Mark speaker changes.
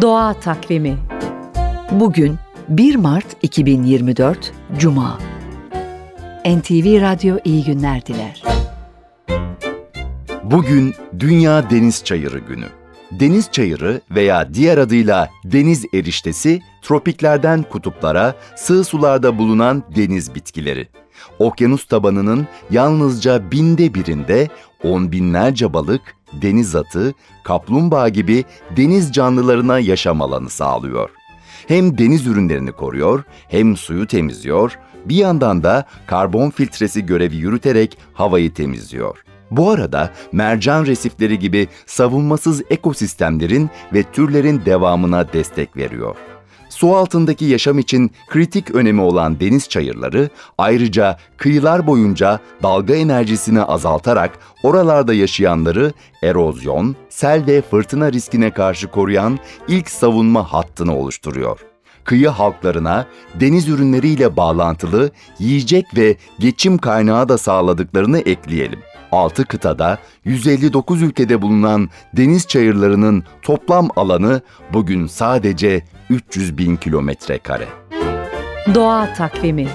Speaker 1: Doğa Takvimi Bugün 1 Mart 2024 Cuma NTV Radyo iyi günler diler.
Speaker 2: Bugün Dünya Deniz Çayırı Günü. Deniz çayırı veya diğer adıyla deniz eriştesi tropiklerden kutuplara, sığ sularda bulunan deniz bitkileri. Okyanus tabanının yalnızca binde birinde on binlerce balık, deniz atı, kaplumbağa gibi deniz canlılarına yaşam alanı sağlıyor. Hem deniz ürünlerini koruyor, hem suyu temizliyor, bir yandan da karbon filtresi görevi yürüterek havayı temizliyor. Bu arada mercan resifleri gibi savunmasız ekosistemlerin ve türlerin devamına destek veriyor. Su altındaki yaşam için kritik önemi olan deniz çayırları ayrıca kıyılar boyunca dalga enerjisini azaltarak oralarda yaşayanları erozyon, sel ve fırtına riskine karşı koruyan ilk savunma hattını oluşturuyor kıyı halklarına deniz ürünleriyle bağlantılı yiyecek ve geçim kaynağı da sağladıklarını ekleyelim. 6 kıtada 159 ülkede bulunan deniz çayırlarının toplam alanı bugün sadece 300 bin kilometre kare.
Speaker 1: Doğa Takvimi